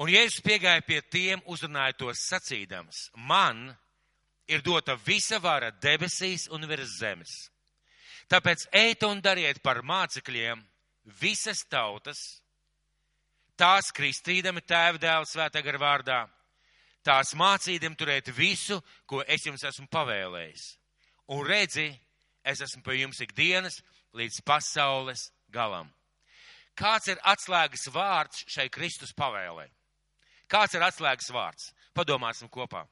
Un Jēzus piegāja pie tiem, uzrunāja tos sacīdams, man ir dota visa vara debesīs un virs zemes. Tāpēc ejiet un dariet par mācekļiem visas tautas, tās kristīdami tēva dēla svētā gara vārdā, tās mācīdami turēt visu, ko es jums esmu pavēlējis. Un redzi, es esmu pie jums ikdienas līdz pasaules galam. Kāds ir atslēgas vārds šai Kristus pavēlē? Kāds ir atslēgas vārds? Padomāsim kopā.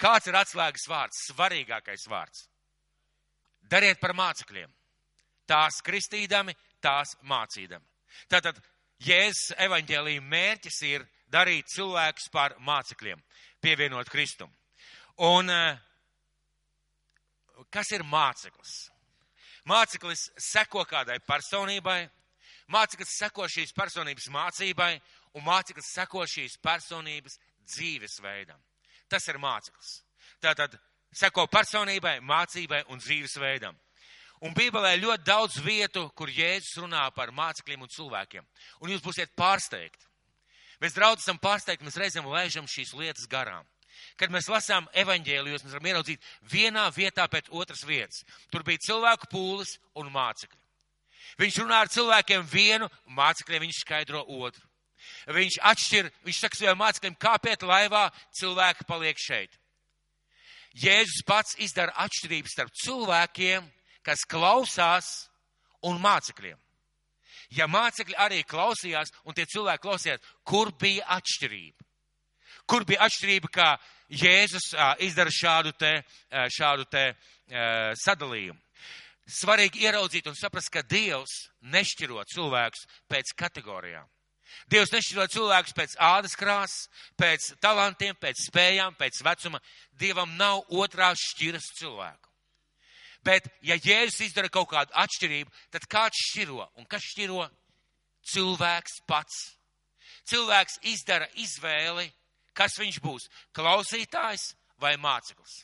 Kāds ir atslēgas vārds, svarīgākais vārds? Dariet par mācekļiem. Tās kristīdami, tās mācīdami. Tātad Jēzus evaņģēlīja mērķis ir darīt cilvēkus par mācekļiem, pievienot Kristumu. Un kas ir māceklis? Māceklis seko kādai personībai, māceklis seko šīs personības mācībai, un māceklis seko šīs personības dzīvesveidam. Tas ir māceklis. Tātad seko personībai, mācībai un dzīvesveidam. Un Bībelē ir ļoti daudz vietu, kur Jēzus runā par mācekļiem un cilvēkiem. Un jūs būsiet pārsteigti. Mēs draudz esam pārsteigti, mēs reizēm lēžam šīs lietas garām. Kad mēs lasām evaņģēlijos, mēs varam ieraudzīt vienā vietā pēc otras vietas. Tur bija cilvēku pūlis un mācekļi. Viņš runā ar cilvēkiem vienu, mācekļiem viņš skaidro otru. Viņš atšķir, viņš saka saviem mācekļiem, kāpēc laivā cilvēki paliek šeit. Jēzus pats izdara atšķirību starp cilvēkiem, kas klausās, un mācekļiem. Ja mācekļi arī klausījās, un tie cilvēki klausījās, kur bija atšķirība? Kur bija atšķirība, kā Jēzus izdara šādu te, šādu te sadalījumu? Svarīgi ieraudzīt un saprast, ka Dievs nešķiro cilvēkus pēc kategorijām. Dievs nešķiro cilvēkus pēc ādas krāsas, pēc talantiem, pēc spējām, pēc vecuma. Dievam nav otrās šķiras cilvēku. Bet, ja Jēzus izdara kaut kādu atšķirību, tad kāds šķiro? Un kas šķiro? Cilvēks pats. Cilvēks izdara izvēli, kas viņš būs - klausītājs vai māceklis.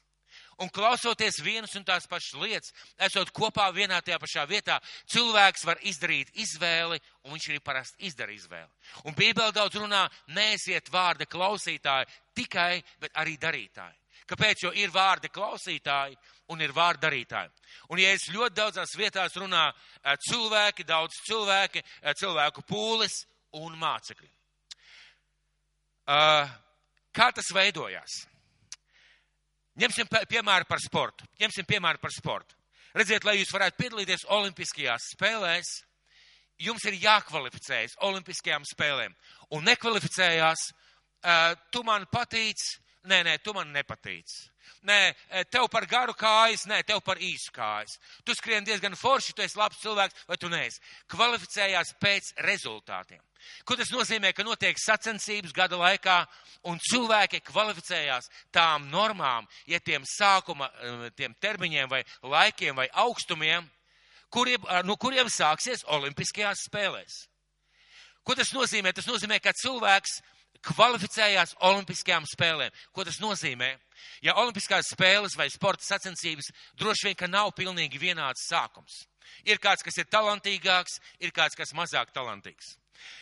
Un klausoties vienas un tās pašas lietas, esot kopā vienā tajā pašā vietā, cilvēks var izdarīt izvēli, un viņš arī parasti izdara izvēli. Un Bībele daudz runā, neesiet vārda klausītāji tikai, bet arī darītāji. Kāpēc? Jo ir vārda klausītāji un ir vārda darītāji. Un, ja es ļoti daudzās vietās runā cilvēki, daudz cilvēki, cilvēku pūles un mācekļi. Kā tas veidojās? Ņemsim piemēru par sportu. Ņemsim piemēru par sportu. Redziet, lai jūs varētu piedalīties Olimpiskajās spēlēs, jums ir jākvalificējas Olimpiskajām spēlēm. Un nekvalificējās, tu man patīc, nē, nē, tu man nepatīc. Nē, tev par garu kājas, nē, tev par īsu kājas. Tu skrien diezgan forši, tu esi labs cilvēks, vai tu neesi. Kvalificējās pēc rezultātiem. Ko tas nozīmē, ka notiek sacensības gada laikā, un cilvēki kvalificējās tām normām, ja tiem sākuma, tiem termiņiem vai laikiem vai augstumiem, kuriem, no kuriem sāksies Olimpiskajās spēlēs. Ko tas nozīmē? Tas nozīmē, ka cilvēks kvalificējās Olimpiskajām spēlēm. Ko tas nozīmē? Ja Olimpiskās spēles vai sporta sacensības droši vien, ka nav pilnīgi vienāds sākums. Ir kāds, kas ir talantīgāks, ir kāds, kas mazāk talantīgs.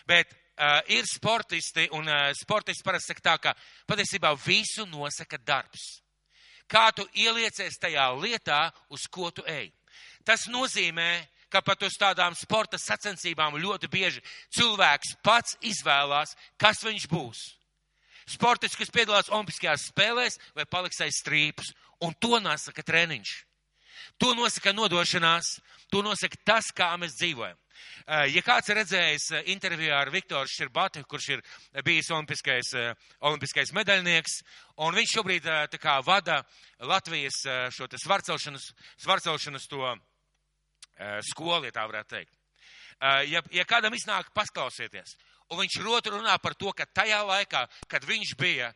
Bet uh, ir sportisti, un uh, sportisti parasti saka tā, ka patiesībā visu nosaka darbs. Kā tu ieliecies tajā lietā, uz ko tu ej. Tas nozīmē, ka pat uz tādām sporta sacensībām ļoti bieži cilvēks pats izvēlās, kas viņš būs. Sportists, kas piedalās Olimpiskajās spēlēs, vai paliks aiz strīpus, un to nosaka treniņš. To nosaka nodošanās, to nosaka tas, kā mēs dzīvojam. Eh, ja kāds ir redzējis eh, interviju ar Viktoru Širbatu, kurš ir bijis olimpiskais, eh, olimpiskais medaļnieks, un viņš šobrīd kā vada Latvijas šo svarcelšanas, svarcelšanas to skolu, ja tā varētu teikt. Ja, ja kādam iznāk pasklausieties, un viņš rotu runā par to, ka tajā laikā, kad viņš bija,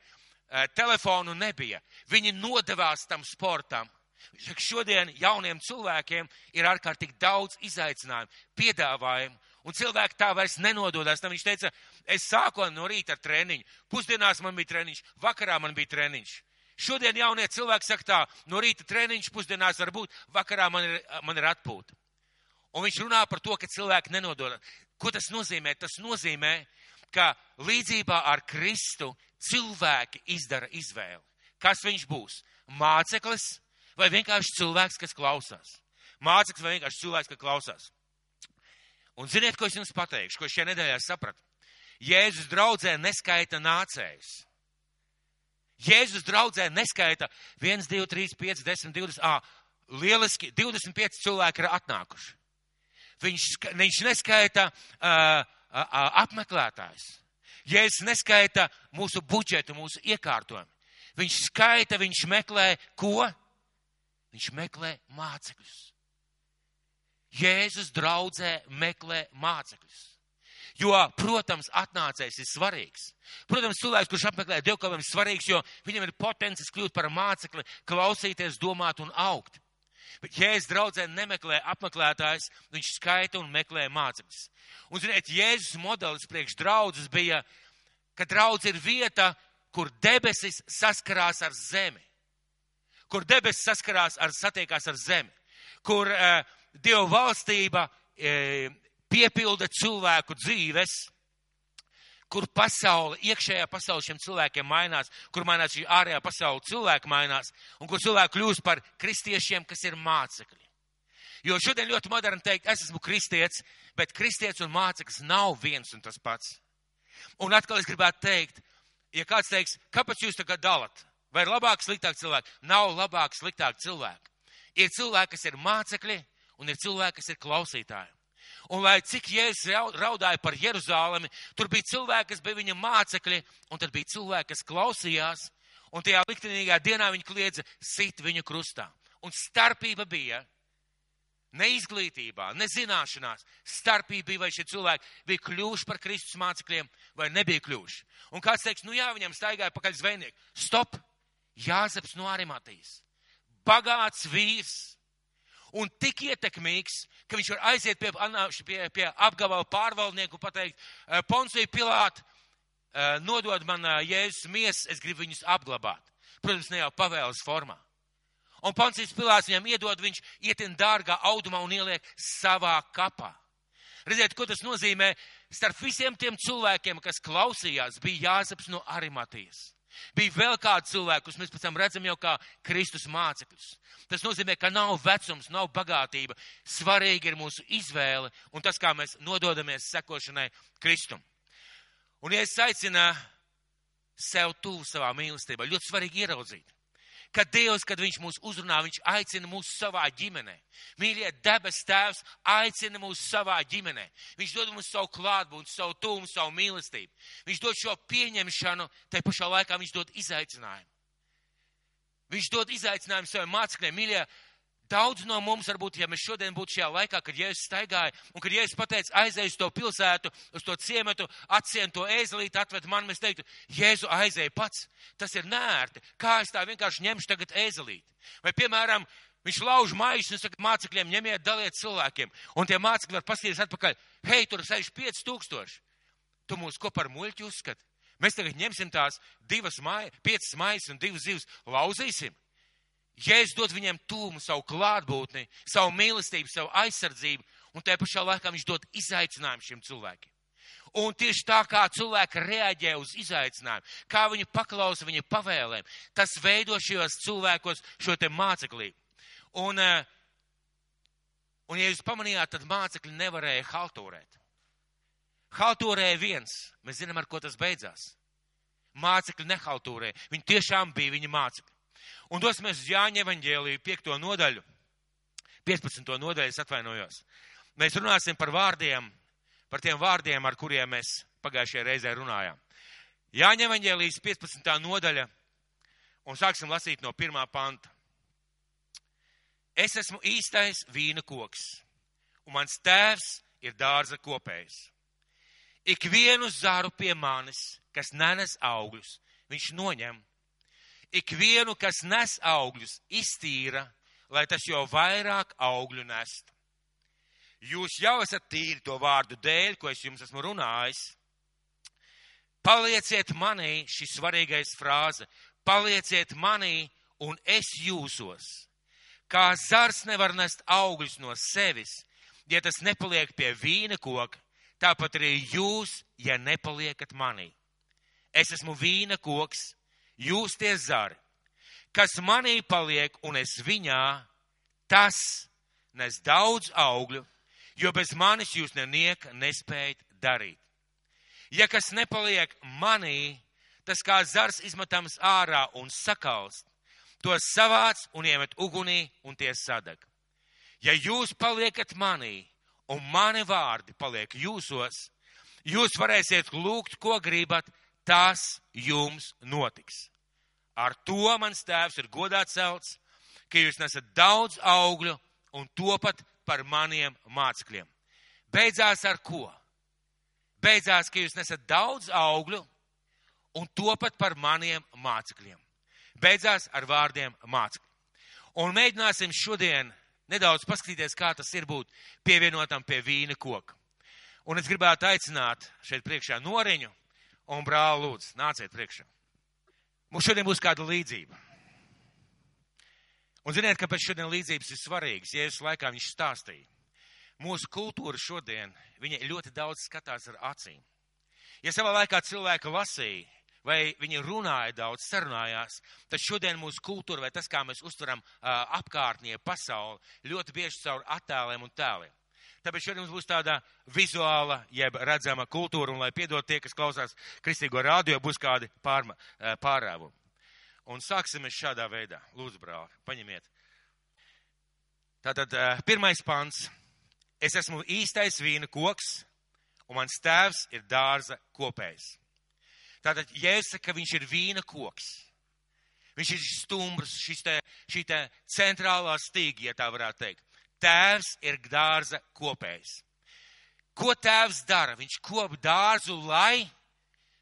telefonu nebija, viņi nodevās tam sportam Šodien jauniem cilvēkiem ir ārkārtīgi daudz izaicinājumu, piedāvājumu, un cilvēki tā vairs nenododas. Tam viņš teica, es sāku no rīta ar treniņu, pusdienās man bija treniņš, vakarā man bija treniņš. Šodien jaunie cilvēki saka tā, no rīta treniņš, pusdienās var būt, vakarā man ir, man ir atpūta. Un viņš runā par to, ka cilvēki nenododas. Ko tas nozīmē? Tas nozīmē, ka līdzībā ar Kristu cilvēki izdara izvēli. Kas viņš būs? Māceklis vai vienkārši cilvēks, kas klausās? Māceklis vai vienkārši cilvēks, kas klausās? Un ziniet, ko es jums pateikšu, ko šajā nedēļā sapratu? Jēzus draudzē neskaita nācējus. Jēzus draudzē neskaita 1, 2, 3, 5, 10, 20. Ā, lieliski 25 cilvēki ir atnākuši. Viņš, viņš neskaita uh, apmeklētājs. Jēzus neskaita mūsu budžetu, mūsu iekārtojumu. Viņš skaita, viņš meklē ko? Viņš meklē mācekļus. Jēzus draudzē meklē mācekļus. Jo, protams, atnācējs ir svarīgs. Protams, cilvēks, kurš apmeklē dievkalpojumu, ir svarīgs, jo viņam ir potenciāls kļūt par mācekli, klausīties, domāt un augt. Bet Jēzus draudzē nemeklē apmeklētājs, viņš skaita un meklē mācekļus. Un, ziniet, Jēzus modelis priekš draudzes bija, ka draudz ir vieta, kur debesis saskarās ar zemi. Kur debesis saskarās ar, satiekās ar zemi. Kur uh, Dieva valstība uh, piepilda cilvēku dzīves, kur pasaule, iekšējā pasaule šiem cilvēkiem mainās, kur mainās šī ārējā pasaule, cilvēki mainās, un kur cilvēki kļūst par kristiešiem, kas ir mācekļi. Jo šodien ļoti moderni teikt, es esmu kristietis, bet kristietis un māceklis nav viens un tas pats. Un atkal es gribētu teikt, ja kāds teiks, kāpēc jūs tagad dalat? Vai ir labāk, sliktāk cilvēki? Nav labāk, sliktāk cilvēki. Ir cilvēki, kas ir mācekļi, un ir cilvēki, kas ir klausītāji. Un lai cik Jēzus raudāja par Jeruzālemi, tur bija cilvēki, kas bija viņa mācekļi, un tad bija cilvēki, kas klausījās, un tajā liktenīgā dienā viņi kliedza sit viņu krustā. Un starpība bija ne izglītībā, ne zināšanās. Starpība bija, vai šie cilvēki bija kļuvuši par Kristus mācekļiem, vai nebija kļuvuši. Un kāds teiks, nu jā, viņam staigāja pakaļ zvejnieki. Stop! Jāzeps no Arimatīs. Bagāts vīrs un tik ietekmīgs, ka viņš var aiziet pie, pie, pie apgabala pārvaldnieku un pateikt, Poncija Pilāta, nodod man Jēzus miesas, es gribu viņus apglabāt. Protams, ne jau pavēles formā. Un Poncijas Pilāts viņam iedod, viņš ietin dārgā audumā un ieliek savā kapā. Redziet, ko tas nozīmē? Starp visiem tiem cilvēkiem, kas klausījās, bija Jāzeps no Arimatijas. Bija vēl kādi cilvēki, kurus mēs pēc tam redzam jau kā Kristus mācekļus. Tas nozīmē, ka nav vecums, nav bagātība. Svarīgi ir mūsu izvēle un tas, kā mēs nododamies sekošanai Kristum. Un, ja es aicinu sev tuvu savā mīlestībā, ļoti svarīgi ieraudzīt, ka Dievs, kad Viņš mūs uzrunā, Viņš aicina mūs savā ģimenē. Mīļie, debes Tēvs aicina mūs savā ģimenē. Viņš dod mums savu klātbūtni, savu tuvumu, savu mīlestību. Viņš dod šo pieņemšanu, tai pašā laikā Viņš dod izaicinājumu. Viņš dod izaicinājumu saviem mācekļiem, mīļie, Daudz no mums, varbūt, ja mēs šodien būtu šajā laikā, kad Jēzus staigāja, un kad Jēzus pateica, aizej uz to pilsētu, uz to ciematu, atsien to ēzelīti, atved man, mēs teiktu, Jēzu aizēja pats. Tas ir nērti. Kā es tā vienkārši ņemšu tagad ēzelīti? Vai, piemēram, viņš lauž maisus un saka mācekļiem, ņemiet, daliet cilvēkiem, un tie mācekļi var pastīties atpakaļ, hei, tur 65 tūkstoši. Tu mūs ko par muļķi uzskati? Mēs tagad ņemsim tās divas mājas, piecas mājas un divas zivs, lauzīsim. Jēzus dod viņiem tūmu, savu klātbūtni, savu mīlestību, savu aizsardzību, un tajā pašā laikā viņš dod izaicinājumu šiem cilvēkiem. Un tieši tā kā cilvēki reaģē uz izaicinājumu, kā viņi paklausa viņa pavēlēm, tas veido šajos cilvēkos šo te māceklību. Un, eh, un, ja jūs pamanījāt, tad mācekļi nevarēja haltūrēt. Haltūrēja viens, mēs zinām, ar ko tas beidzās. Mācekļi nehaltūrēja, viņi tiešām bija viņa mācekļi. Un dosimies uz Jāņa evaņģēliju 5. nodaļu, 15. nodaļu, es atvainojos. Mēs runāsim par vārdiem, par tiem vārdiem, ar kuriem mēs pagājušajā reizē runājām. Jāņa evaņģēlijas 15. nodaļa, un sāksim lasīt no pirmā panta. Es esmu īstais vīna koks, un mans tēvs ir dārza kopējs. Ik vienu zaru pie manis, kas nenes augļus, viņš noņem ikvienu, kas nes augļus, iztīra, lai tas jau vairāk augļu nestu. Jūs jau esat tīri to vārdu dēļ, ko es jums esmu runājis. Palieciet manī, šī svarīgais frāze, palieciet manī un es jūsos. Kā zars nevar nest augļus no sevis, ja tas nepaliek pie vīna koka, tāpat arī jūs, ja nepaliekat manī. Es esmu vīna koks, jūs tie zari. Kas manī paliek un es viņā, tas nes daudz augļu, jo bez manis jūs nenieka nespējat darīt. Ja kas nepaliek manī, tas kā zars izmetams ārā un sakalst, to savāc un iemet ugunī un tie sadeg. Ja jūs paliekat manī un mani vārdi paliek jūsos, jūs varēsiet lūgt, ko gribat, tas jums notiks. Ar to mans tēvs ir godā celts, ka jūs nesat daudz augļu un topat par maniem mācekļiem. Beidzās ar ko? Beidzās, ka jūs nesat daudz augļu un topat par maniem mācekļiem. Beidzās ar vārdiem mācekļi. Un mēģināsim šodien nedaudz paskatīties, kā tas ir būt pievienotam pie vīna koka. Un es gribētu aicināt šeit priekšā noriņu un brāli lūdzu, nāciet priekšā. Mums šodien būs kāda līdzība. Un ziniet, kāpēc šodien līdzības ir svarīgas? Jēzus laikā viņš stāstīja. Mūsu kultūra šodien, viņa ļoti daudz skatās ar acīm. Ja savā laikā cilvēki lasīja, vai viņi runāja daudz, sarunājās, tad šodien mūsu kultūra, vai tas, kā mēs uztveram apkārtnie pasauli, ļoti bieži caur attēliem un tēliem. Tāpēc šodien mums būs tāda vizuāla, jeb redzama kultūra, un lai piedod tie, kas klausās kristīgo rādio, būs kādi pārma, pārāvumi. Un sāksim mēs šādā veidā. Lūdzu, brāli, paņemiet. Tātad pirmais pants. Es esmu īstais vīna koks, un mans tēvs ir dārza kopējs. Tātad, saku, ka viņš ir vīna koks, viņš ir stumbrs, šis te, šī te centrālā stīga, ja tā varētu teikt. Tēvs ir dārza kopējs. Ko tēvs dara? Viņš kop dārzu, lai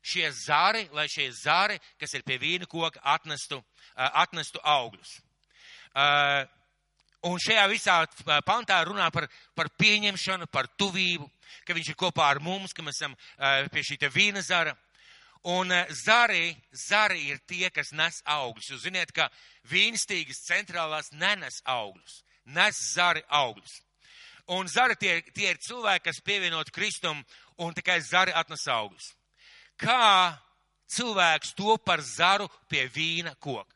šie zari, lai šie zari, kas ir pie vīna koka, atnestu, atnestu augļus. Un šajā visā pantā runā par, par pieņemšanu, par tuvību, ka viņš ir kopā ar mums, ka mēs esam pie šī vīna zara. Un zari, zari ir tie, kas nes augļus. Jūs ziniet, ka vīnstīgas centrālās nenes augļus, nes zari augļus. Un zari tie, tie ir cilvēki, kas pievienot Kristum, un tikai zari atnes augļus kā cilvēks to par zaru pie vīna koka.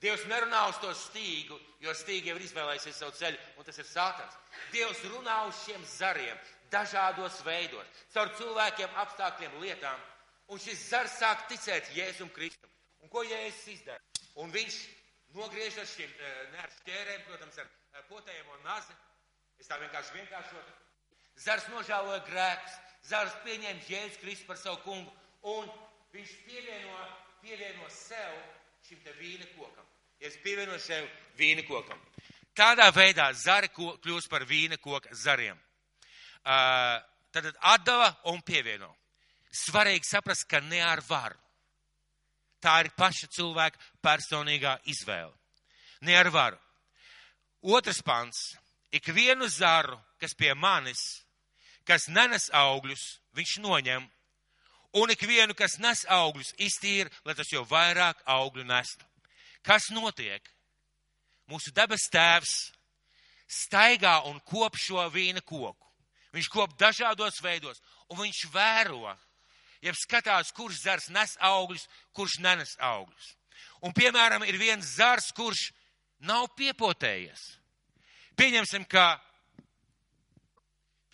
Dievs nerunā uz to stīgu, jo stīga jau ir izvēlējusies savu ceļu, un tas ir sātans. Dievs runā uz šiem zariem, dažādos veidos, caur cilvēkiem, apstākļiem, lietām. Un šis zars sāk ticēt Jēzum Kristum. Un ko Jēzus izdara? Un viņš nogriež ar šiem, eh, ne ar šķērēm, protams, ar eh, potējumu nazi. Es tā vienkārši vienkāršotu. Zars nožēloja grēkus, Zars pieņem Jēzus Kristu par savu kungu, un viņš pievieno, pievieno sev šim te vīna kokam. Es pievienoju sev vīna kokam. Tādā veidā zari kļūst par vīna koka zariem. Uh, tad atdeva un pievieno. Svarīgi saprast, ka ne ar varu. Tā ir paša cilvēka personīgā izvēle. Ne ar varu. Otrs pants. Ik vienu zaru, kas pie manis kas nenes augļus, viņš noņem, un ikvienu, kas nes augļus, iztīra, lai tas jau vairāk augļu nestu. Kas notiek? Mūsu debes tēvs staigā un kop šo vīna koku. Viņš kop dažādos veidos, un viņš vēro, ja skatās, kurš zars nes augļus, kurš nenes augļus. Un, piemēram, ir viens zars, kurš nav piepotējies. Pieņemsim, ka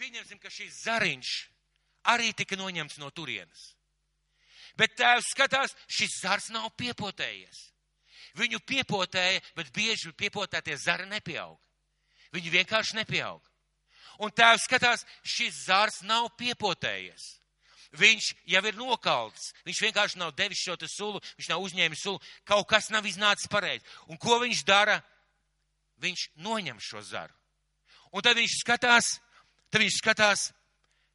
pieņemsim, ka šis zariņš arī tika noņemts no turienes. Bet tēvs skatās, šis zars nav piepotējies. Viņu piepotēja, bet bieži piepotētie zari nepieaug. Viņi vienkārši nepieaug. Un tēvs skatās, šis zars nav piepotējies. Viņš jau ir nokalts. Viņš vienkārši nav devis šo sulu, viņš nav uzņēmis sulu. Kaut kas nav iznācis pareizi. Un ko viņš dara? Viņš noņem šo zaru. Un tad viņš skatās, Tad viņš skatās,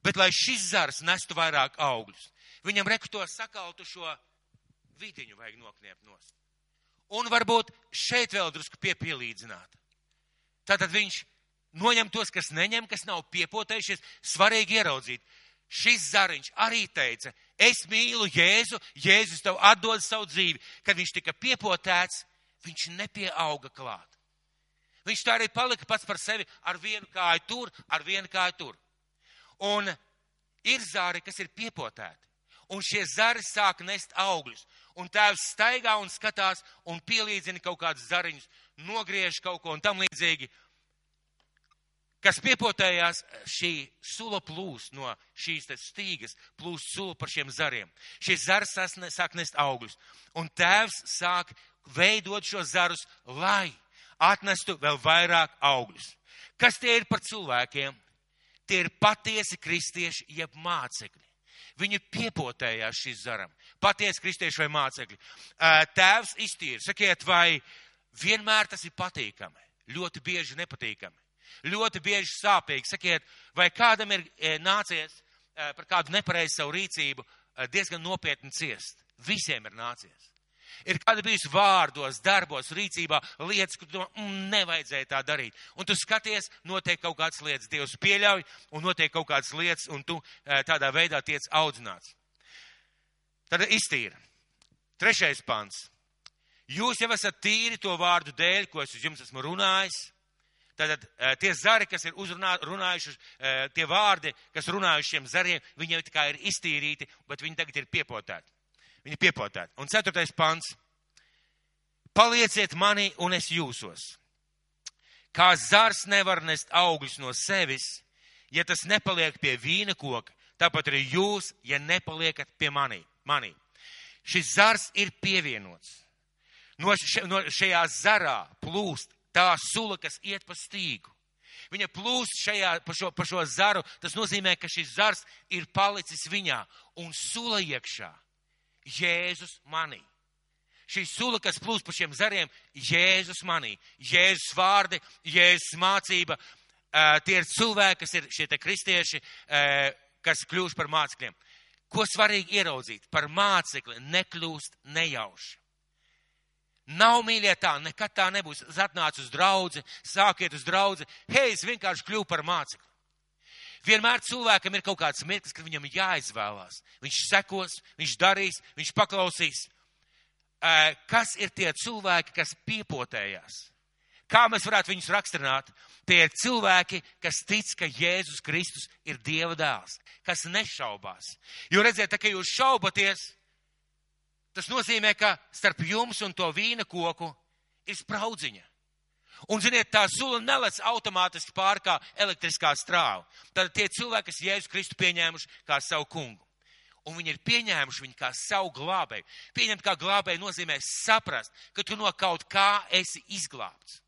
bet lai šis zars nestu vairāk augļus, viņam reku to sakaltu šo vidiņu vajag nokniept nost. Un varbūt šeit vēl drusku piepielīdzināt. Tātad viņš noņem tos, kas neņem, kas nav piepotējušies, svarīgi ieraudzīt. Šis zariņš arī teica, es mīlu Jēzu, Jēzus tev atdod savu dzīvi. Kad viņš tika piepotēts, viņš nepieauga klāt. Viņš tā arī palika pats par sevi ar vienu kāju tur, ar vienu kāju tur. Un ir zāri, kas ir piepotēti. Un šie zari sāk nest augļus. Un tēvs staigā un skatās un pielīdzina kaut kādus zariņus, nogriež kaut ko un tam līdzīgi. Kas piepotējās, šī sula plūs no šīs stīgas, plūs sula par šiem zariem. Šie zari sāk nest augļus. Un tēvs sāk veidot šos zarus, lai atnestu vēl vairāk augļus. Kas tie ir par cilvēkiem? Tie ir patiesi kristieši, jeb mācekļi. Viņi piepotējās šīs zaram. Patiesi kristieši vai mācekļi. Tēvs iztīra. Sakiet, vai vienmēr tas ir patīkami? Ļoti bieži nepatīkami. Ļoti bieži sāpīgi. Sakiet, vai kādam ir nācies par kādu nepareizu savu rīcību diezgan nopietni ciest? Visiem ir nācies. Ir kāda bijusi vārdos, darbos, rīcībā lietas, kur tu mm, nevajadzēja tā darīt. Un tu skaties, notiek kaut kādas lietas, Dievs pieļauj, un notiek kaut kādas lietas, un tu tādā veidā tiec audzināts. Tad iztīra. Trešais pants. Jūs jau esat tīri to vārdu dēļ, ko es uz jums esmu runājis. Tātad e, tie zari, kas ir uzrunā, runājuši, e, tie vārdi, kas runājuši šiem zariem, viņi jau tikai ir iztīrīti, bet viņi tagad ir piepotēti. Viņi piepotēti. Un ceturtais pants. Palieciet mani un es jūsos. Kā zars nevar nest augļus no sevis, ja tas nepaliek pie vīna koka, tāpat arī jūs, ja nepaliekat pie manī. manī. Šis zars ir pievienots. No, še, no šajā zarā plūst tā sula, kas iet pa stīgu. Viņa plūst šajā, pa, šo, pa šo zaru. Tas nozīmē, ka šis zars ir palicis viņā un sula iekšā. Jēzus manī. Šī sula, kas plūst pa šiem zariem, Jēzus manī. Jēzus vārdi, Jēzus mācība. Tie ir cilvēki, kas ir šie kristieši, kas kļūst par mācekļiem. Ko svarīgi ieraudzīt? Par mācekli nekļūst nejauši. Nav mīļie tā, nekad tā nebūs. Atnāc uz draudzi, sākiet uz draudzi. Hei, es vienkārši kļuvu par mācekli. Vienmēr cilvēkam ir kaut kāds mirklis, kad viņam jāizvēlās. Viņš sekos, viņš darīs, viņš paklausīs. Kas ir tie cilvēki, kas piepotējās? Kā mēs varētu viņus raksturināt? Tie ir cilvēki, kas tic, ka Jēzus Kristus ir Dieva dēls, kas nešaubās. Jo redziet, tā, ka jūs šaubaties, tas nozīmē, ka starp jums un to vīna koku ir spraudziņa. Un, ziniet, tā sula nelec automātiski pār kā elektriskā strāva. Tad tie cilvēki, kas Jēzus Kristu pieņēmuši kā savu kungu. Un viņi ir pieņēmuši viņu kā savu glābēju. Pieņemt kā glābēju nozīmē saprast, ka tu no kaut kā esi izglābts.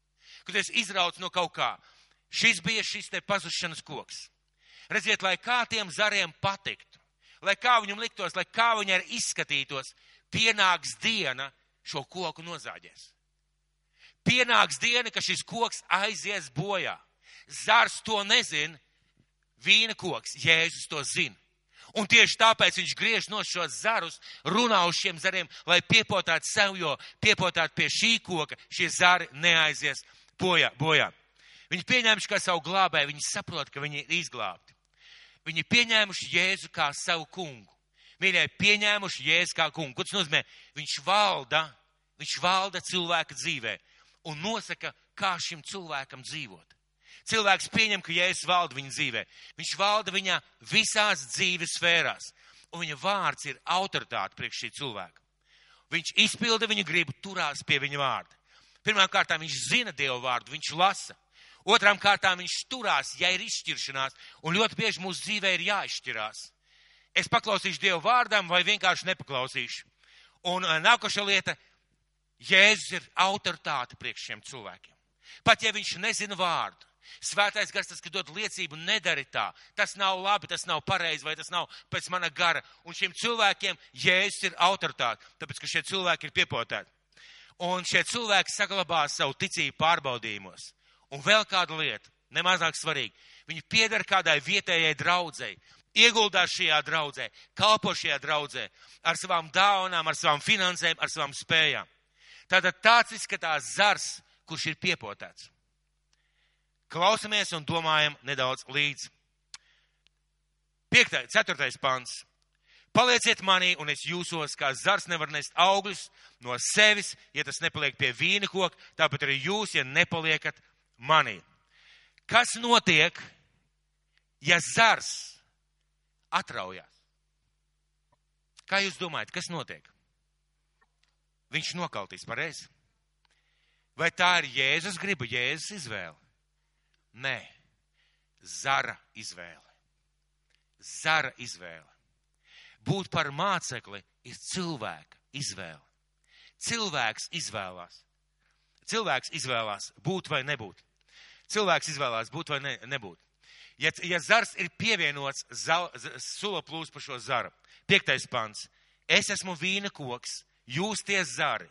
Ka tu esi izrauts no kaut kā. Šis bija šis te pazušanas koks. Redziet, lai kā tiem zariem patiktu, lai kā viņam liktos, lai kā viņi arī izskatītos, pienāks diena šo koku nozāģēs pienāks diena, ka šis koks aizies bojā. Zars to nezina, vīna koks, Jēzus to zina. Un tieši tāpēc viņš griež no šos zarus, runā uz šiem zariem, lai piepotātu sev, jo piepotātu pie šī koka, šie zari neaizies bojā. bojā. Viņi pieņēmuši kā savu glābēju, viņi saprot, ka viņi ir izglābti. Viņi pieņēmuši Jēzu kā savu kungu. Mīļie, pieņēmuši Jēzu kā kungu. Ko tas nozīmē? Viņš valda, viņš valda cilvēka dzīvē un nosaka, kā šim cilvēkam dzīvot. Cilvēks pieņem, ka Jēzus valda viņa dzīvē. Viņš valda viņā visās dzīves sfērās, un viņa vārds ir autoritāte priekš šī cilvēka. Viņš izpilda viņa gribu, turās pie viņa vārda. Pirmām kārtām viņš zina Dievu vārdu, viņš lasa. Otrām kārtām viņš turās, ja ir izšķiršanās, un ļoti bieži mūsu dzīvē ir jāizšķirās. Es paklausīšu Dievu vārdam vai vienkārši nepaklausīšu. Un uh, nākošā lieta Jēzus ir autoritāte priekš šiem cilvēkiem. Pat ja viņš nezina vārdu, svētais gars, tas, ka dod liecību, nedari tā. Tas nav labi, tas nav pareizi, vai tas nav pēc mana gara. Un šiem cilvēkiem Jēzus ir autoritāte, tāpēc, ka šie cilvēki ir piepotēti. Un šie cilvēki saglabā savu ticību pārbaudījumos. Un vēl kāda lieta, nemazāk svarīga, viņi piedara kādai vietējai draudzēji, ieguldās šajā draudzē, kalpo šajā draudzē ar savām dāvanām, ar savām finansēm, ar savām spējām. Tātad tāds izskatās zars, kurš ir piepotēts. Klausamies un domājam nedaudz līdzi. Piektais, ceturtais pants. Palieciet manī, un es jūsos, kā zars nevar nest augļus no sevis, ja tas nepaliek pie vīna koka, tāpat arī jūs, ja nepaliekat manī. Kas notiek, ja zars atraujās. Kā jūs domājat, kas notiek? Viņš nokaltīs pareizi. Vai tā ir Jēzus griba, Jēzus izvēle? Nē, zara izvēle. Zara izvēle. Būt par mācekli ir cilvēka izvēle. Cilvēks izvēlās. Cilvēks izvēlās būt vai nebūt. Cilvēks izvēlās būt vai ne, nebūt. Ja, ja zars ir pievienots sula plūs pa šo zaru, piektais pants, es esmu vīna koks, jūs tie zari,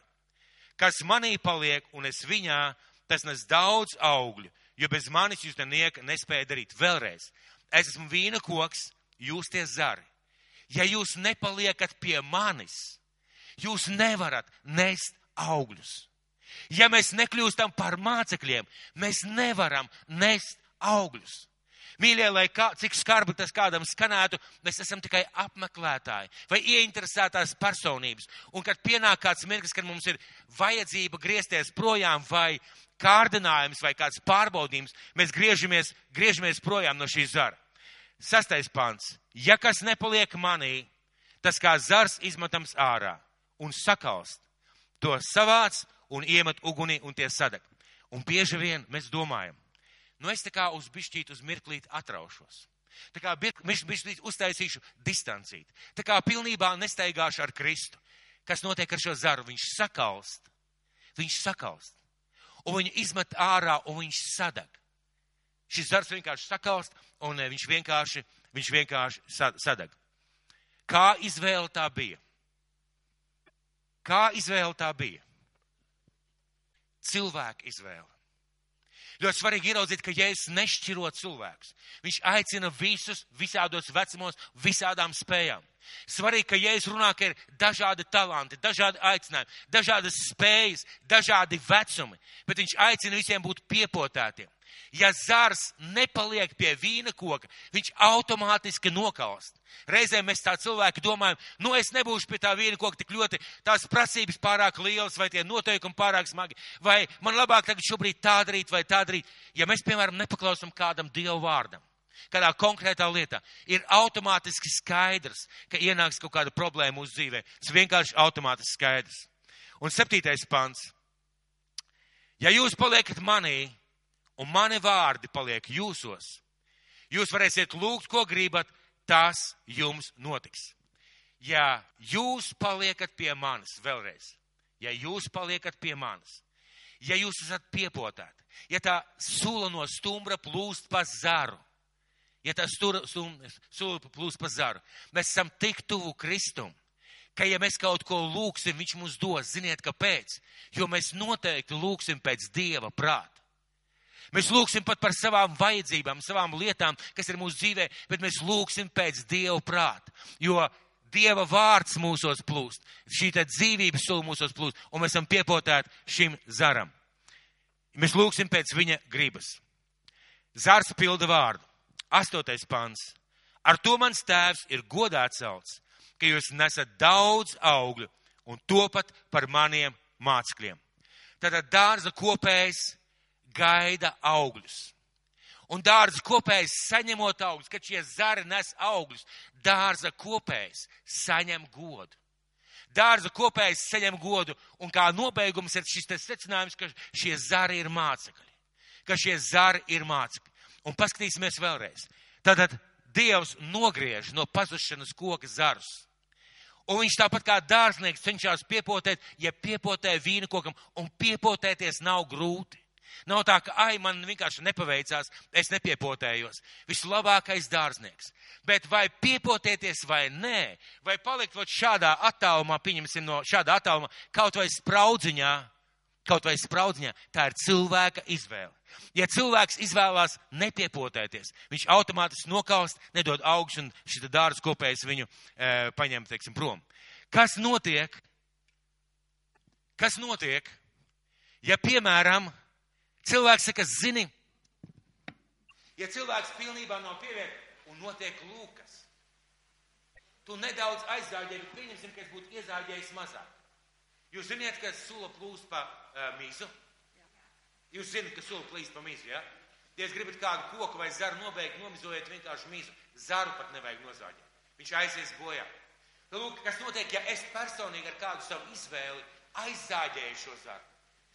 kas manī paliek un es viņā, tas nes daudz augļu, jo bez manis jūs nenieka nespēja darīt. Vēlreiz, es esmu vīna koks, jūs tie zari. Ja jūs nepaliekat pie manis, jūs nevarat nest augļus. Ja mēs nekļūstam par mācekļiem, mēs nevaram nest augļus. Mīļie, lai kā, cik skarbi tas kādam skanētu, mēs esam tikai apmeklētāji vai ieinteresētās personības. Un kad pienāk kāds mirklis, kad mums ir vajadzība griezties projām vai kārdinājums vai kāds pārbaudījums, mēs griežamies, griežamies projām no šī zara. Sastais pants. Ja kas nepaliek manī, tas kā zars izmetams ārā un sakalst, to savāc un iemet ugunī un tie sadeg. Un bieži vien mēs domājam, nu es tā kā uz bišķīt uz mirklīt atraušos. Tā kā bišķīt uztaisīšu distancīt. Tā kā pilnībā nestaigāšu ar Kristu. Kas notiek ar šo zaru? Viņš sakalst. Viņš sakalst. Un viņu izmet ārā un viņš sadeg. Šis zars vienkārši sakalst un eh, viņš vienkārši, viņš vienkārši sadeg. Kā izvēle tā bija? Kā izvēle tā bija? Cilvēka izvēle. Ļoti svarīgi ieraudzīt, ka Jēzus nešķiro cilvēkus. Viņš aicina visus, visādos vecumos, visādām spējām. Svarīgi, ka Jēzus runā, ka ir dažādi talanti, dažādi aicinājumi, dažādas spējas, dažādi vecumi, bet viņš aicina visiem būt piepotētiem. Ja zars nepaliek pie vīna koka, viņš automātiski nokalst. Reizēm mēs tā cilvēki domājam, nu es nebūšu pie tā vīna koka tik ļoti, tās prasības pārāk lielas vai tie noteikumi pārāk smagi, vai man labāk tagad šobrīd tā darīt vai tā darīt. Ja mēs, piemēram, nepaklausam kādam Dievu vārdam, kādā konkrētā lietā, ir automātiski skaidrs, ka ienāks kaut kāda problēma uz dzīvē. Tas vienkārši automātiski skaidrs. Un septītais pants. Ja jūs paliekat manī, un mani vārdi paliek jūsos, jūs varēsiet lūgt, ko gribat, tas jums notiks. Ja jūs paliekat pie manis, vēlreiz, ja jūs paliekat pie manis, ja jūs esat piepotēti, ja tā sula no stumbra plūst pa zaru, ja tā sula plūst pa zaru, mēs esam tik tuvu Kristum, ka ja mēs kaut ko lūksim, viņš mums dos, ziniet, kāpēc? Jo mēs noteikti lūksim pēc Dieva prāta. Mēs lūgsim pat par savām vajadzībām, savām lietām, kas ir mūsu dzīvē, bet mēs lūgsim pēc Dieva prāta. Jo Dieva vārds mūsos plūst, šī dzīvības sula mūsos plūst, un mēs esam piepotēti šim zaram. Mēs lūgsim pēc viņa gribas. Zars pilda vārdu. Astotais pants. Ar to mans tēvs ir godā celts, ka jūs nesat daudz augļu un topat par maniem mācekļiem. Tātad dārza kopējs gaida augļus. Un dārza kopējs saņemot augļus, kad šie zari nes augļus, dārza kopējs saņem godu. Dārza kopējs saņem godu, un kā nobeigums ir šis secinājums, ka šie zari ir mācekļi. Ka šie zari ir mācekļi. Un paskatīsimies vēlreiz. Tātad Dievs nogriež no pazušanas koka zarus. Un viņš tāpat kā dārznieks cenšas piepotēt, ja piepotē vīna kokam, un piepotēties nav grūti. Nav tā, ka, ai, man vienkārši nepaveicās, es nepiepotējos. Vislabākais dārznieks. Bet vai piepotēties vai nē, vai palikt vot šādā attālumā, pieņemsim no šādā attālumā, kaut vai spraudziņā, kaut vai spraudziņā, tā ir cilvēka izvēle. Ja cilvēks izvēlās nepiepotēties, viņš automātiski nokalst, nedod augstu un šī dārza kopējs viņu e, paņem, teiksim, prom. Kas notiek? Kas notiek, ja, piemēram, Cilvēks saka, zini, ja cilvēks pilnībā nav pievērt un notiek lūkas, tu nedaudz aizzāģēji, bet pieņemsim, ka es būtu iezāģējis mazāk. Jūs zināt, ka sula plūst pa uh, mīzu? Jūs zināt, ka sula plīst pa mīzu, ja? Ja es gribat kādu koku vai zaru nobeigt, nomizojiet vienkārši mīzu. Zaru pat nevajag nozāģēt. viņš aizies bojā. Lūk, kas notiek, ja es personīgi ar kādu savu izvēli aizzāģēju šo zaru.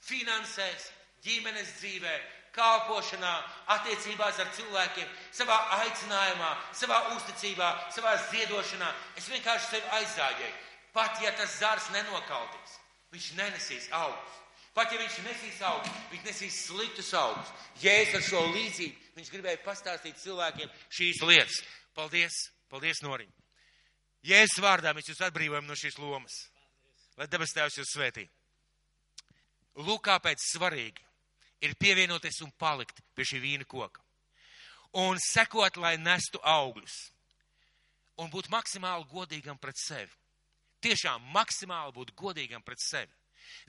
Finansēs, ģimenes dzīvē, kalpošanā, attiecībās ar cilvēkiem, savā aicinājumā, savā uzticībā, savā ziedošanā. Es vienkārši sevi aizzāģēju. Pat ja tas zars nenokaldīs, viņš nenesīs augus. Pat ja viņš nesīs augus, viņš nesīs sliktus augus. Jēzus ar šo līdzību, viņš gribēja pastāstīt cilvēkiem šīs lietas. Paldies, paldies, Noriņ. Jēzus vārdā mēs jūs atbrīvojam no šīs lomas. Lai debes tēvs jūs svētī. Lūk, kāpēc svarīgi ir pievienoties un palikt pie šī vīna koka. Un sekot, lai nestu augļus. Un būt maksimāli godīgam pret sevi. Tiešām maksimāli būt godīgam pret sevi.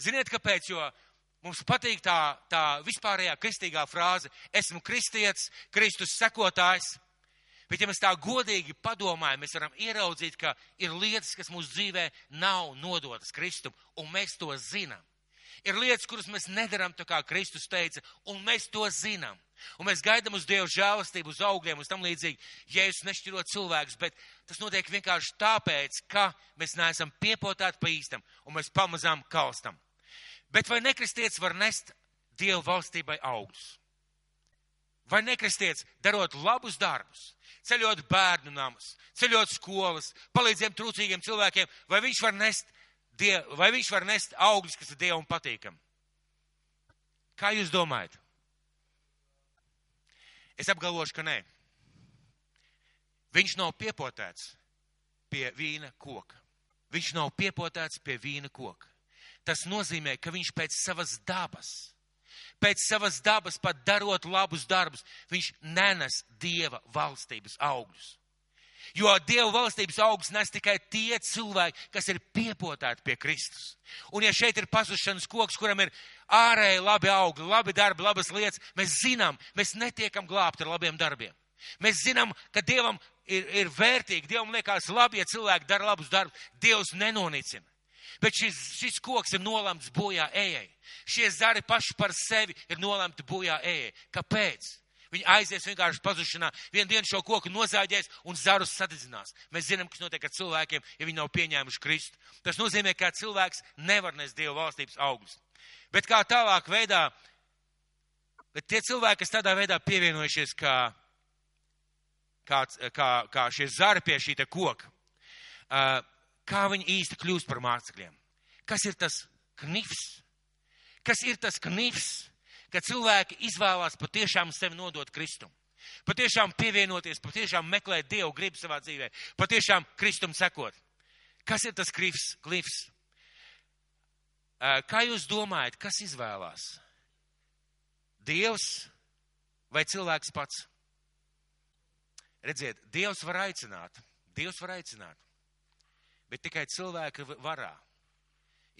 Ziniet, kāpēc? Jo mums patīk tā, tā vispārējā kristīgā frāze - esmu kristietis, Kristus sekotājs. Bet, ja mēs tā godīgi padomājam, mēs varam ieraudzīt, ka ir lietas, kas mūsu dzīvē nav nodotas Kristum, un mēs to zinām. Ir lietas, kuras mēs nedaram tā kā Kristus teica, un mēs to zinām. Un mēs gaidām uz Dievu žēlastību, uz augļiem, uz tam līdzīgi, Jēzus nešķirot cilvēkus, bet tas notiek vienkārši tāpēc, ka mēs neesam piepotāti pa īstam, un mēs pamazām kalstam. Bet vai nekristietis var nest Dievu valstībai augļus? Vai nekristietis darot labus darbus, ceļot bērnu namus, ceļot skolas, palīdzēt trūcīgiem cilvēkiem, vai viņš var nest die, vai viņš var nest augļus, kas ir Dievam patīkami? Kā jūs domājat? Es apgalvošu, ka nē. Viņš nav piepotēts pie vīna koka. Viņš nav piepotēts pie vīna koka. Tas nozīmē, ka viņš pēc savas dabas, pēc savas dabas pat darot labus darbus, viņš nenes Dieva valstības augļus. Jo Dieva valstības augsts nes tikai tie cilvēki, kas ir piepotēti pie Kristus. Un ja šeit ir pazušanas koks, kuram ir ārēji labi augļi, labi darbi, labas lietas, mēs zinām, mēs netiekam glābti ar labiem darbiem. Mēs zinām, ka Dievam ir, ir vērtīgi, Dievam liekas labi, ja cilvēki dara labus darbus. Dievs nenonicina. Bet šis, šis koks ir nolemts bojā ejai. Šie zari paši par sevi ir nolemti bojā ejai. Kāpēc? Viņi aizies vienkārši pazušanā. Vienu dienu šo koku nozāģēs un zarus sadedzinās. Mēs zinām, kas notiek ar cilvēkiem, ja viņi nav pieņēmuši Kristu. Tas nozīmē, ka cilvēks nevar nest Dieva valstības augļus. Bet kā tālāk veidā, bet tie cilvēki, kas tādā veidā pievienojušies kā, kā, kā, kā šie zari pie šī koka, kā viņi īsti kļūst par mācekļiem? Kas ir tas knifs? Kas ir tas knifs? Ka cilvēki izvēlās patiešām sevi nodot Kristum. Patiešām pievienoties, patiešām meklēt Dievu gribu savā dzīvē, patiešām Kristum sekot. Kas ir tas klifs? klifs? Kā jūs domājat, kas izvēlās? Dievs vai cilvēks pats? Redziet, Dievs var aicināt, Dievs var aicināt, bet tikai cilvēka varā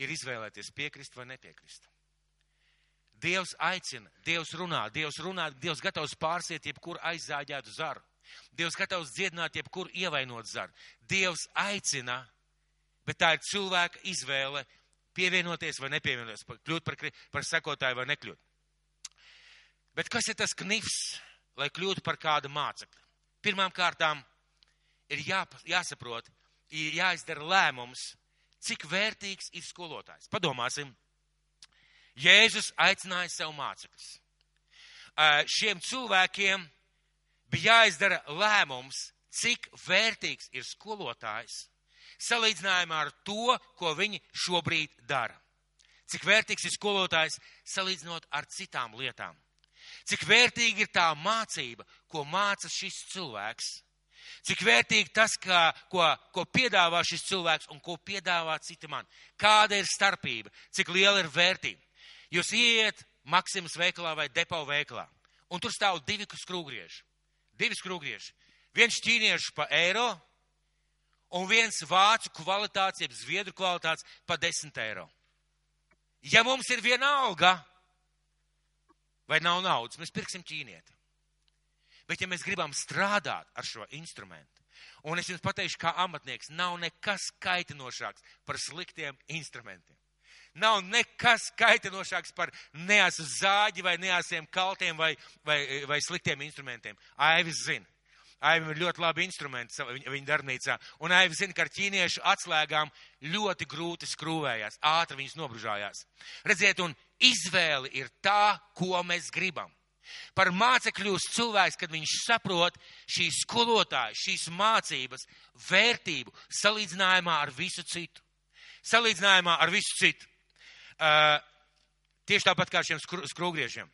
ir izvēlēties piekrist vai nepiekrist. Dievs aicina, Dievs runā, Dievs runā, Dievs gatavs pārsiet jebkuru aizzāģētu zaru. Dievs gatavs dziedināt jebkuru ievainot zaru. Dievs aicina, bet tā ir cilvēka izvēle pievienoties vai nepievienoties, kļūt par, par sekotāju vai nekļūt. Bet kas ir tas knifs, lai kļūtu par kādu mācekli? Pirmām kārtām ir jā, jāsaprot, ir jāizdara lēmums, cik vērtīgs ir skolotājs. Padomāsim, Jēzus aicināja sev mācekļus. Šiem cilvēkiem bija jāizdara lēmums, cik vērtīgs ir skolotājs salīdzinājumā ar to, ko viņi šobrīd dara. Cik vērtīgs ir skolotājs salīdzinot ar citām lietām. Cik vērtīga ir tā mācība, ko māca šis cilvēks. Cik vērtīgi tas, kā, ko, ko piedāvā šis cilvēks un ko piedāvā citi man. Kāda ir starpība, cik liela ir vērtība. Jūs ieiet Maksimas veikalā vai depo veikalā, un tur stāv divi skrūgrieži. Divi skrūgrieži. Viens ķīniešu pa eiro, un viens vācu kvalitātes, jeb zviedru kvalitātes pa 10 eiro. Ja mums ir viena alga, vai nav naudas, mēs pirksim ķīnieti. Bet ja mēs gribam strādāt ar šo instrumentu, un es jums pateikšu, kā amatnieks, nav nekas kaitinošāks par sliktiem instrumentiem. Nav nekas kaitinošāks par neasu zāģi vai neasiem kaltiem vai, vai, vai sliktiem instrumentiem. Aivis zina. Aivim ir ļoti labi instrumenti viņa, darbnīcā. Un Aivi zina, ka ar ķīniešu atslēgām ļoti grūti skrūvējās, ātri viņas nobružājās. Redziet, un izvēle ir tā, ko mēs gribam. Par mācekļus cilvēks, kad viņš saprot šīs skolotājas, šīs mācības vērtību salīdzinājumā ar visu citu. Salīdzinājumā ar visu citu. Uh, tieši tāpat kā šiem skrūvgriežiem.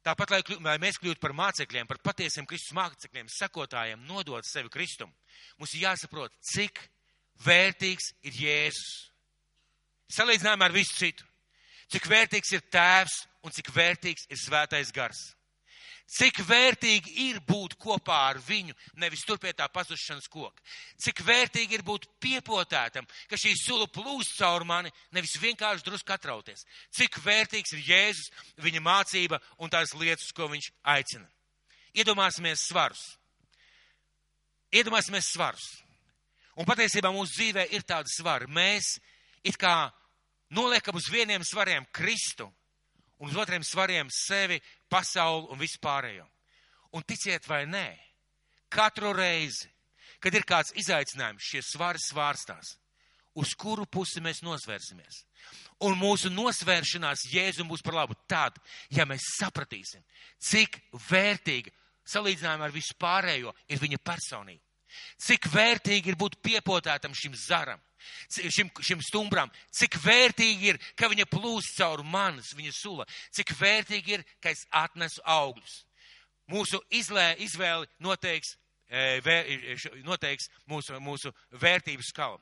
Tāpat, lai, lai mēs kļūtu par mācekļiem, par patiesiem Kristus mācekļiem, sekotājiem, nodot sevi Kristum, mums ir jāsaprot, cik vērtīgs ir Jēzus. Salīdzinājumā ar visu citu. Cik vērtīgs ir tēvs un cik vērtīgs ir svētais gars. Cik vērtīgi ir būt kopā ar viņu, nevis tur pie tā pazušanas koka. Cik vērtīgi ir būt piepotētam, ka šī sula plūst caur mani, nevis vienkārši drusku atrauties. Cik vērtīgs ir Jēzus, viņa mācība un tās lietas, ko viņš aicina. Iedomāsimies svarus. Iedomāsimies svarus. Un patiesībā mūsu dzīvē ir tāda svara. Mēs it kā noliekam uz vieniem svariem Kristu un uz otriem svariem sevi, pasauli un vispārējo. Un ticiet vai nē, katru reizi, kad ir kāds izaicinājums, šie svari svārstās, uz kuru pusi mēs nosvērsimies. Un mūsu nosvēršanās Jēzum būs par labu tad, ja mēs sapratīsim, cik vērtīga salīdzinājumā ar vispārējo ir viņa personība. Cik vērtīgi ir būt piepotētam šim zaram šim, šim stumbram, cik vērtīgi ir, ka viņa plūst caur manis, viņa sula, cik vērtīgi ir, ka es atnesu augļus. Mūsu izlē, izvēli noteiks, e, vēr, noteiks mūsu, mūsu vērtības skalu.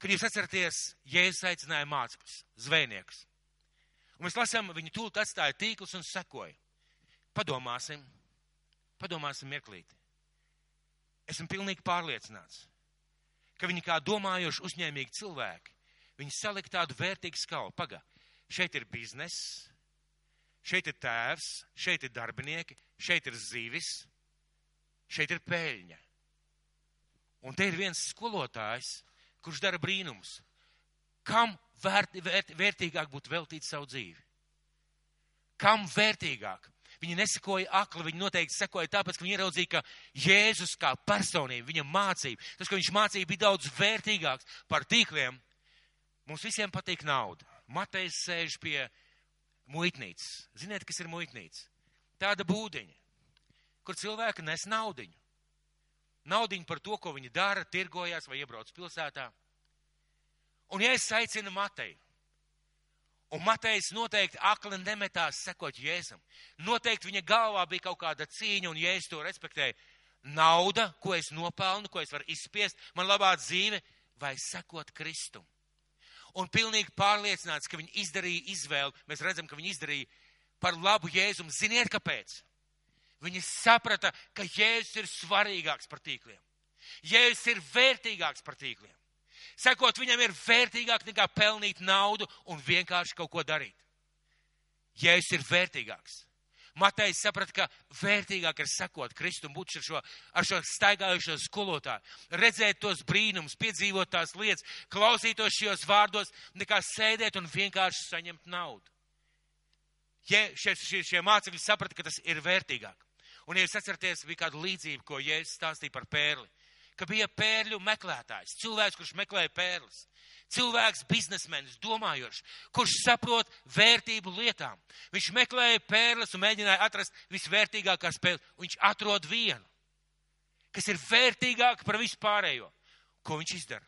Kad jūs atceraties, Jēzus aicināja mācekļus, zvejniekus. Un mēs lasām, viņi tūlīt atstāja tīklus un sekoja. Padomāsim, padomāsim mirklīti. Esmu pilnīgi pārliecināts, ka viņi kā domājoši uzņēmīgi cilvēki, viņi salika tādu vērtīgu skalu. Paga, šeit ir bizness, šeit ir tēvs, šeit ir darbinieki, šeit ir zivis, šeit ir peļņa. Un te ir viens skolotājs, kurš dara brīnumus. Kam vērt, vērt, vērtīgāk būtu veltīt savu dzīvi? Kam vērtīgāk? Viņi nesakoja akli, viņi noteikti sekoja tāpēc, ka viņi ieraudzīja, ka Jēzus kā personība, viņa mācība, tas, ko viņš mācīja, bija daudz vērtīgāks par tīkliem. Mums visiem patīk nauda. Matejs sēž pie muitnīcas. Ziniet, kas ir muitnīca? Tāda būdiņa, kur cilvēki nes naudiņu. Naudiņu par to, ko viņi dara, tirgojās vai iebrauc pilsētā. Un ja es aicinu Mateju, Un Matejs noteikti akli nemetās sekot Jēzum. Noteikti viņa galvā bija kaut kāda cīņa, un Jēzus to respektēja. Nauda, ko es nopelnu, ko es varu izspiest, man labā dzīve, vai sekot Kristum. Un pilnīgi pārliecināts, ka viņi izdarīja izvēli, mēs redzam, ka viņi izdarīja par labu Jēzum. Ziniet, kāpēc? Viņi saprata, ka Jēzus ir svarīgāks par tīkliem. Jēzus ir vērtīgāks par tīkliem. Sekot viņam ir vērtīgāk nekā pelnīt naudu un vienkārši kaut ko darīt. Jēzus ir vērtīgāks. Matejs saprata, ka vērtīgāk ir sekot Kristum, būt ar šo, ar šo staigājušo skolotāju, redzēt tos brīnumus, piedzīvot tās lietas, klausītos šajos vārdos, nekā sēdēt un vienkārši saņemt naudu. Ja šie, šie, šie mācekļi saprata, ka tas ir vērtīgāk. Un, ja jūs atceraties, bija kāda līdzība, ko Jēzus stāstīja par pērli ka bija pērļu meklētājs, cilvēks, kurš meklēja pērles, cilvēks, biznesmenis, domājošs, kurš saprot vērtību lietām. Viņš meklēja pērles un mēģināja atrast visvērtīgākās pērles, un viņš atrod vienu, kas ir vērtīgāka par vispārējo. Ko viņš izdara?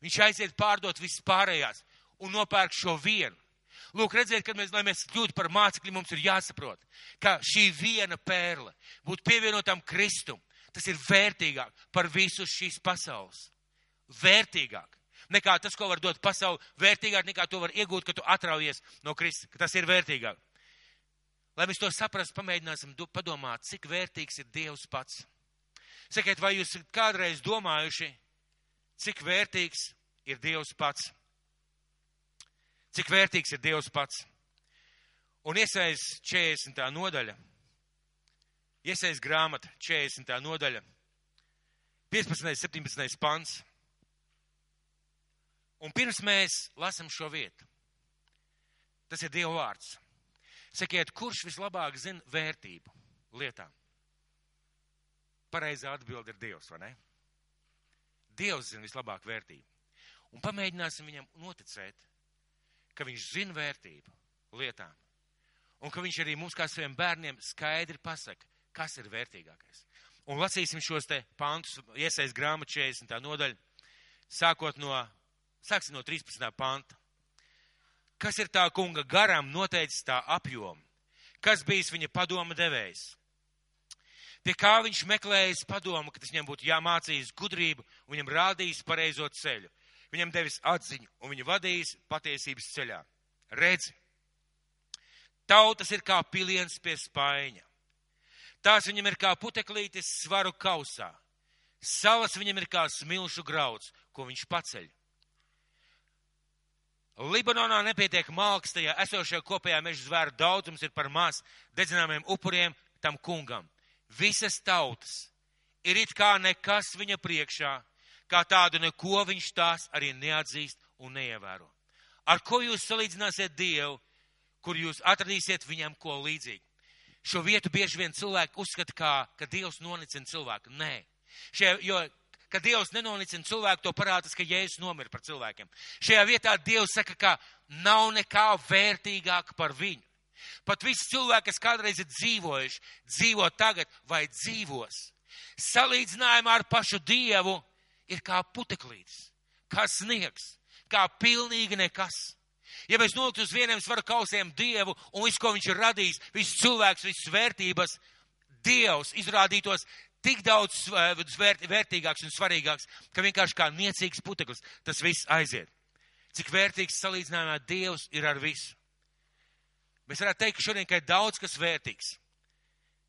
Viņš aiziet pārdot vispārējās un nopērk šo vienu. Lūk, redziet, kad mēs, lai mēs kļūtu par mācekļiem, mums ir jāsaprot, ka šī viena pērle būtu pievienotam Kristum Tas ir vērtīgāk par visu šīs pasaules. Vērtīgāk nekā tas, ko var dot pasauli, vērtīgāk nekā to var iegūt, ka tu atraujies no Kristus, tas ir vērtīgāk. Lai mēs to saprastu, pamēģināsim padomāt, cik vērtīgs ir Dievs pats. Sakiet, vai jūs kādreiz domājuši, cik vērtīgs ir Dievs pats? Cik vērtīgs ir Dievs pats? Un iesaist 40. nodaļa Iesaist grāmata 40. nodaļa, 15. 17. pants. Un pirms mēs lasam šo vietu, tas ir Dieva vārds. Sakiet, kurš vislabāk zina vērtību lietām? pareizā atbilde ir Dievs, vai ne? Dievs zina vislabāk vērtību. Un pamēģināsim viņam noticēt, ka viņš zina vērtību lietām. Un ka viņš arī mums kā saviem bērniem skaidri pasaka, kas ir vērtīgākais. Un lasīsim šos te pantus, iesaist grāmatu 40. nodaļu, sākot no, sāksim no 13. panta. Kas ir tā kunga garam noteicis tā apjomu? Kas bijis viņa padoma devējs? Pie kā viņš meklējis padomu, ka tas viņam būtu jāmācīs gudrību un viņam rādījis pareizo ceļu. Viņam devis atziņu un viņu vadījis patiesības ceļā. Redzi, tautas ir kā piliens pie spaiņa. Tās viņam ir kā puteklītes svaru kausā. Salas viņam ir kā smilšu grauds, ko viņš paceļ. Libanonā nepietiek malks, tajā esošajā kopējā meža zvēru daudzums ir par maz dedzināmiem upuriem tam kungam. Visas tautas ir it kā nekas viņa priekšā, kā tādu neko viņš tās arī neatzīst un neievēro. Ar ko jūs salīdzināsiet Dievu, kur jūs atradīsiet viņam ko līdzīgu? Šo vietu bieži vien cilvēki uzskata, kā, ka Dievs nonicina cilvēku. Nē, Šie, jo, kad Dievs nenonicina cilvēku, to parādās, ka Jēzus nomira par cilvēkiem. Šajā vietā Dievs saka, ka nav nekā vērtīgāk par viņu. Pat visi cilvēki, kas kādreiz ir dzīvojuši, dzīvo tagad vai dzīvos. Salīdzinājumā ar pašu Dievu ir kā puteklītis, kā sniegs, kā pilnīgi nekas. Ja mēs noliktu uz vieniem svaru kausiem Dievu un visu, ko viņš ir radījis, visus cilvēkus, visas vērtības, Dievs izrādītos tik daudz vērt, vērtīgāks un svarīgāks, ka vienkārši kā niecīgs puteklis tas viss aiziet. Cik vērtīgs salīdzinājumā Dievs ir ar visu. Mēs varētu teikt, ka šodien ir daudz kas vērtīgs,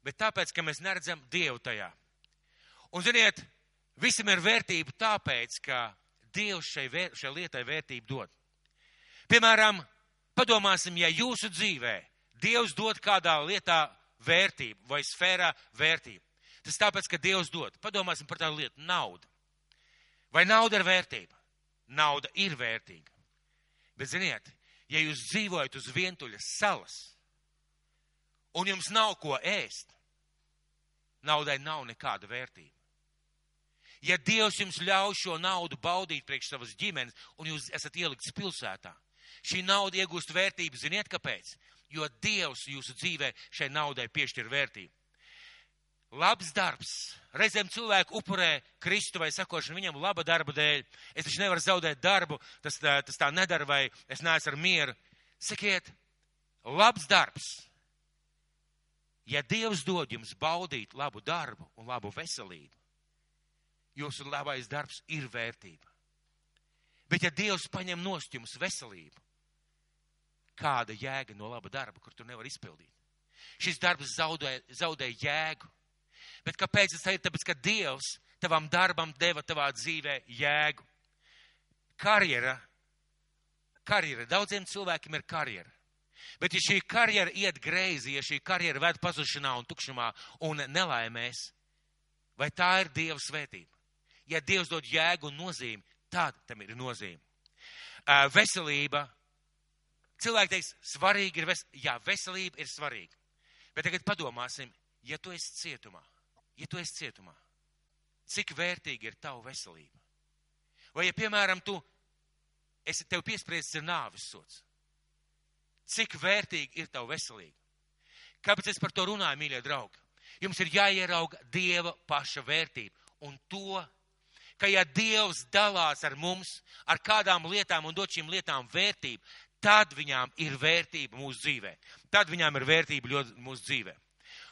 bet tāpēc, ka mēs neredzam Dievu tajā. Un, ziniet, visam ir vērtība tāpēc, ka Dievs šai, vēr, šai lietai vērtību dod. Piemēram, padomāsim, ja jūsu dzīvē Dievs dod kādā lietā vērtību vai sfērā vērtību. Tas tāpēc, ka Dievs dod. Padomāsim par tādu lietu - nauda. Vai nauda ir vērtība? Nauda ir vērtīga. Bet, ziniet, ja jūs dzīvojat uz vientuļas salas un jums nav ko ēst, naudai nav nekāda vērtība. Ja Dievs jums ļauj šo naudu baudīt priekš savas ģimenes un jūs esat ielikts pilsētā, šī nauda iegūst vērtību, ziniet kāpēc? Jo Dievs jūsu dzīvē šai naudai piešķir vērtību labs darbs. Reizēm cilvēku upurē Kristu vai sakošanu viņam laba darba dēļ. Es taču nevaru zaudēt darbu, tas, tas tā nedara, vai es neesmu ar mieru. Sakiet, labs darbs. Ja Dievs dod jums baudīt labu darbu un labu veselību, jūsu labais darbs ir vērtība. Bet ja Dievs paņem nost jums veselību, kāda jēga no laba darba, kur tu nevar izpildīt? Šis darbs zaudē, zaudē jēgu. Bet kāpēc tas ir? Tāpēc, ka Dievs tavam darbam deva tavā dzīvē jēgu. Karjera, karjera, daudziem cilvēkiem ir karjera. Bet ja šī karjera iet greizi, ja šī karjera ved pazušanā un tukšumā un nelaimēs, vai tā ir Dieva svētība? Ja Dievs dod jēgu un nozīmi, tad tam ir nozīme. Veselība. Cilvēki teiks, svarīgi ir, ves... jā, veselība ir svarīga. Bet tagad padomāsim, ja tu esi cietumā, ja tu esi cietumā, cik vērtīga ir tava veselība? Vai, ja, piemēram, tu esi tev piespriests ir nāvis sots, cik vērtīga ir tava veselība? Kāpēc es par to runāju, mīļie draugi? Jums ir jāierauga Dieva paša vērtība un to, ka ja Dievs dalās ar mums, ar kādām lietām un dod šīm lietām vērtību, tad viņām ir vērtība mūsu dzīvē. Tad viņām ir vērtība ļoti mūsu dzīvē.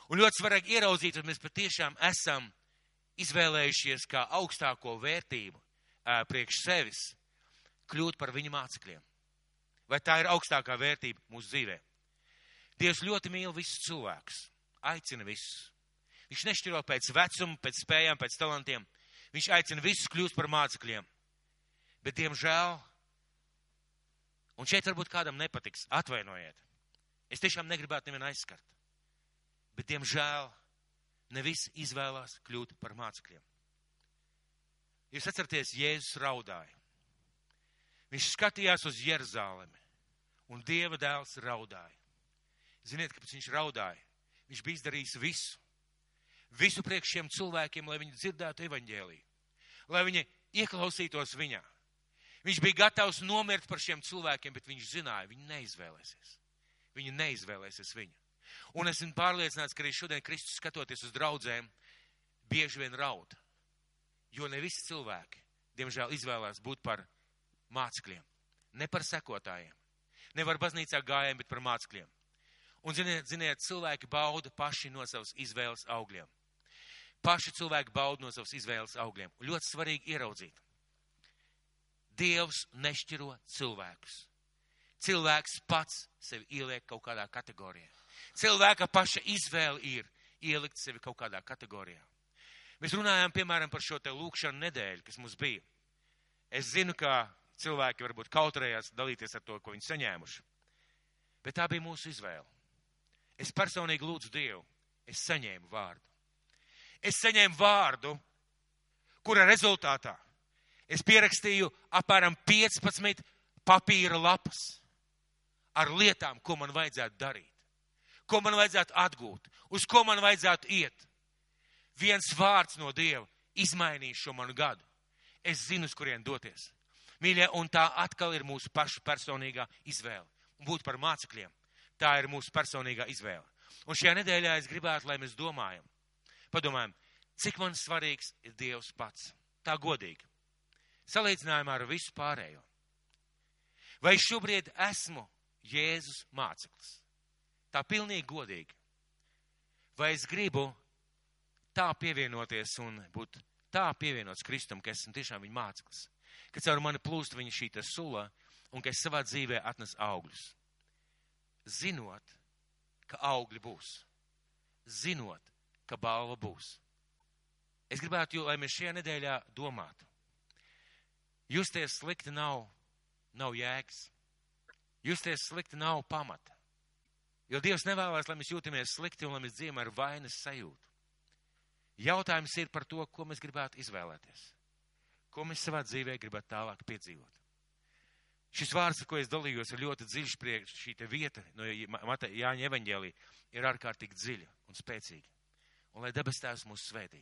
Un ļoti svarīgi ieraudzīt, vai mēs patiešām esam izvēlējušies kā augstāko vērtību ā, priekš sevis kļūt par viņa mācekļiem. Vai tā ir augstākā vērtība mūsu dzīvē? Dievs ļoti mīl visus cilvēkus, aicina visus. Viņš nešķiro pēc vecuma, pēc spējām, pēc talantiem. Viņš aicina visus kļūt par mācekļiem. Bet, diemžēl, un šeit varbūt kādam nepatiks, atvainojiet. Es tiešām negribētu nevienu aizskart bet, diemžēl, ne visi izvēlās kļūt par mācekļiem. Jūs atceraties, Jēzus raudāja. Viņš skatījās uz Jeruzalemi, un Dieva dēls raudāja. Ziniet, kāpēc viņš raudāja? Viņš bija izdarījis visu. visu priekš šiem cilvēkiem, lai viņi dzirdētu evaņģēliju, lai viņi ieklausītos viņā. Viņš bija gatavs nomirt par šiem cilvēkiem, bet viņš zināja, viņi neizvēlēsies. Viņi neizvēlēsies viņu. Un esmu pārliecināts, ka arī šodien Kristus skatoties uz draudzēm, bieži vien raud. Jo ne visi cilvēki, diemžēl, izvēlās būt par mācekļiem, ne par sekotājiem. Nevar baznīcā gājiem, bet par mācekļiem. Un, ziniet, ziniet, cilvēki bauda paši no savas izvēles augļiem. Paši cilvēki bauda no savas izvēles augļiem. Ļoti svarīgi ieraudzīt. Dievs nešķiro cilvēkus. Cilvēks pats sevi ieliek kaut kādā kategorijā. Cilvēka paša izvēle ir ielikt sevi kaut kādā kategorijā. Mēs runājām, piemēram, par šo te lūkšanu nedēļu, kas mums bija. Es zinu, ka cilvēki varbūt kautrējās dalīties ar to, ko viņi saņēmuši. Bet tā bija mūsu izvēle. Es personīgi lūdzu Dievu, es saņēmu vārdu. Es saņēmu vārdu, kura rezultātā es pierakstīju apmēram 15 papīra lapas ar lietām, ko man vajadzētu darīt, ko man vajadzētu atgūt, uz ko man vajadzētu iet viens vārds no Dieva izmainīs šo manu gadu. Es zinu, uz kurien doties. Mīļie, un tā atkal ir mūsu pašu personīgā izvēle. Būt par mācekļiem, tā ir mūsu personīgā izvēle. Un šajā nedēļā es gribētu, lai mēs domājam, padomājam, cik man svarīgs ir Dievs pats. Tā godīgi. Salīdzinājumā ar visu pārējo. Vai šobrīd esmu Jēzus māceklis? Tā pilnīgi godīgi. Vai es gribu tā pievienoties un būt tā pievienots Kristum, ka esmu tiešām viņa māceklis, ka caur mani plūst viņa šī sula un ka es savā dzīvē atnes augļus. Zinot, ka augļi būs, zinot, ka balva būs. Es gribētu, lai mēs šajā nedēļā domātu. Justies slikti nav, nav jēgas. Justies slikti nav pamata. Jo Dievs nevēlas, lai mēs jūtamies slikti un lai mēs dzīvojam ar vainas sajūtu. Jautājums ir par to, ko mēs gribētu izvēlēties. Ko mēs savā dzīvē gribētu tālāk piedzīvot. Šis vārds, ar ko es dalījos, ir ļoti dziļš priekš, šī vieta no Jāņa evaņģēlī ir ārkārtīgi dziļa un spēcīga. Un lai debes tēvs mūs svētī.